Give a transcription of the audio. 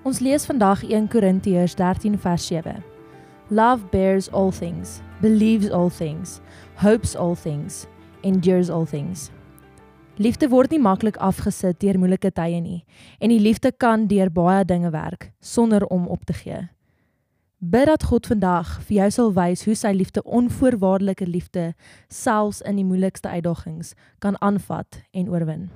Ons lees vandag 1 Korintiërs 13 vers 7. Love bears all things, believes all things, hopes all things, endures all things. Liefde word nie maklik afgesit deur moeilike tye nie en die liefde kan deur baie dinge werk sonder om op te gee. Bid dat God vandag vir jou sal wys hoe sy liefde onvoorwaardelike liefde selfs in die moeilikste uitdagings kan aanvat en oorwin.